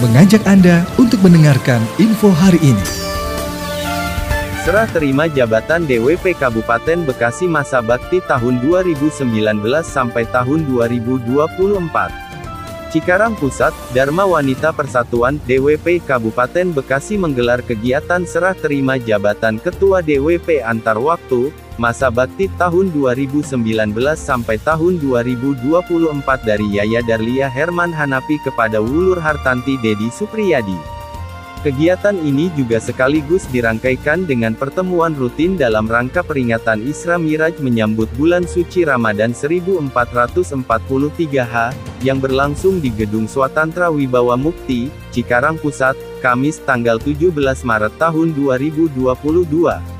mengajak Anda untuk mendengarkan info hari ini. Serah terima jabatan DWP Kabupaten Bekasi masa bakti tahun 2019 sampai tahun 2024. Cikarang Pusat, Dharma Wanita Persatuan, DWP Kabupaten Bekasi menggelar kegiatan serah terima jabatan Ketua DWP antar waktu, masa bakti tahun 2019 sampai tahun 2024 dari Yaya Darlia Herman Hanapi kepada Wulur Hartanti Dedi Supriyadi. Kegiatan ini juga sekaligus dirangkaikan dengan pertemuan rutin dalam rangka peringatan Isra Miraj menyambut bulan suci Ramadan 1443H, yang berlangsung di Gedung Swatantra Wibawa Mukti, Cikarang Pusat, Kamis tanggal 17 Maret tahun 2022.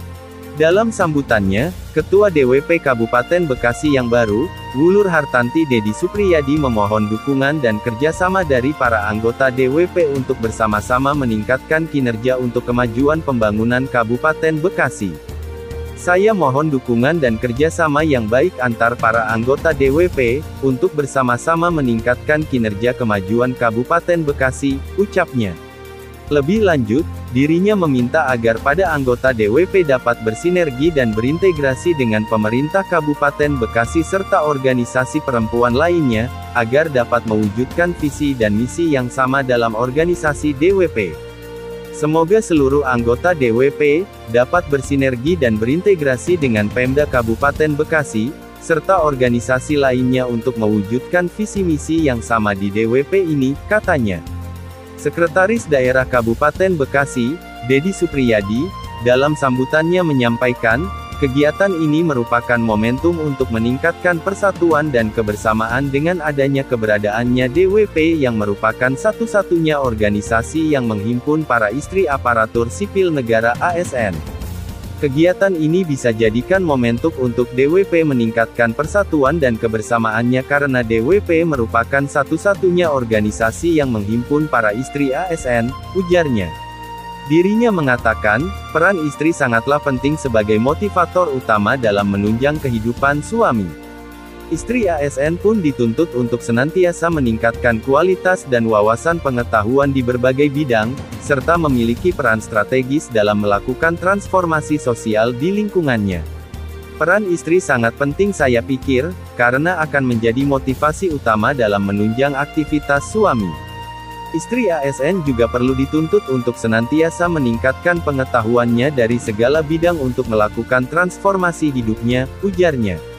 Dalam sambutannya, Ketua DWP Kabupaten Bekasi yang baru, Wulur Hartanti Dedi Supriyadi memohon dukungan dan kerjasama dari para anggota DWP untuk bersama-sama meningkatkan kinerja untuk kemajuan pembangunan Kabupaten Bekasi. Saya mohon dukungan dan kerjasama yang baik antar para anggota DWP, untuk bersama-sama meningkatkan kinerja kemajuan Kabupaten Bekasi, ucapnya. Lebih lanjut, dirinya meminta agar pada anggota DWP dapat bersinergi dan berintegrasi dengan pemerintah Kabupaten Bekasi serta organisasi perempuan lainnya, agar dapat mewujudkan visi dan misi yang sama dalam organisasi DWP. Semoga seluruh anggota DWP dapat bersinergi dan berintegrasi dengan Pemda Kabupaten Bekasi, serta organisasi lainnya untuk mewujudkan visi misi yang sama di DWP ini, katanya. Sekretaris Daerah Kabupaten Bekasi, Dedi Supriyadi, dalam sambutannya menyampaikan, kegiatan ini merupakan momentum untuk meningkatkan persatuan dan kebersamaan dengan adanya keberadaannya DWP yang merupakan satu-satunya organisasi yang menghimpun para istri aparatur sipil negara ASN. Kegiatan ini bisa jadikan momentum untuk DWP meningkatkan persatuan dan kebersamaannya karena DWP merupakan satu-satunya organisasi yang menghimpun para istri ASN, ujarnya. Dirinya mengatakan, peran istri sangatlah penting sebagai motivator utama dalam menunjang kehidupan suami. Istri ASN pun dituntut untuk senantiasa meningkatkan kualitas dan wawasan pengetahuan di berbagai bidang, serta memiliki peran strategis dalam melakukan transformasi sosial di lingkungannya. Peran istri sangat penting saya pikir, karena akan menjadi motivasi utama dalam menunjang aktivitas suami. Istri ASN juga perlu dituntut untuk senantiasa meningkatkan pengetahuannya dari segala bidang untuk melakukan transformasi hidupnya, ujarnya.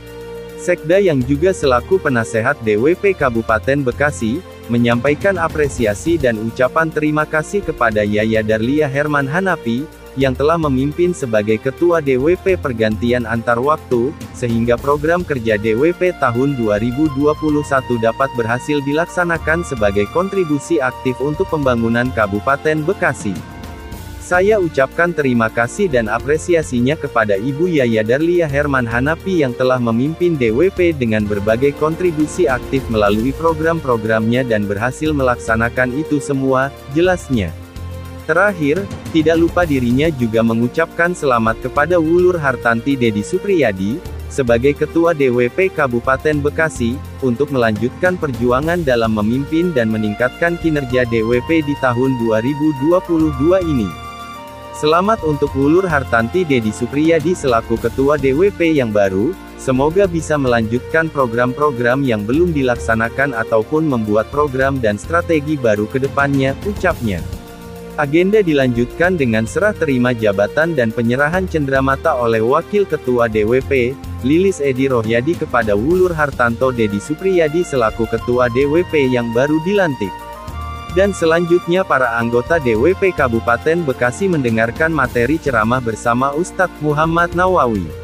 Sekda yang juga selaku penasehat DWP Kabupaten Bekasi, menyampaikan apresiasi dan ucapan terima kasih kepada Yaya Darlia Herman Hanapi, yang telah memimpin sebagai Ketua DWP pergantian antar waktu, sehingga program kerja DWP tahun 2021 dapat berhasil dilaksanakan sebagai kontribusi aktif untuk pembangunan Kabupaten Bekasi. Saya ucapkan terima kasih dan apresiasinya kepada Ibu Yaya Darlia Herman Hanapi yang telah memimpin DWP dengan berbagai kontribusi aktif melalui program-programnya dan berhasil melaksanakan itu semua, jelasnya. Terakhir, tidak lupa dirinya juga mengucapkan selamat kepada Wulur Hartanti Dedi Supriyadi, sebagai Ketua DWP Kabupaten Bekasi, untuk melanjutkan perjuangan dalam memimpin dan meningkatkan kinerja DWP di tahun 2022 ini. Selamat untuk Wulur Hartanti Dedi Supriyadi selaku Ketua DWP yang baru, semoga bisa melanjutkan program-program yang belum dilaksanakan ataupun membuat program dan strategi baru ke depannya, ucapnya. Agenda dilanjutkan dengan serah terima jabatan dan penyerahan cenderamata oleh Wakil Ketua DWP, Lilis Edi Rohyadi kepada Wulur Hartanto Dedi Supriyadi selaku Ketua DWP yang baru dilantik. Dan selanjutnya para anggota DWP Kabupaten Bekasi mendengarkan materi ceramah bersama Ustadz Muhammad Nawawi.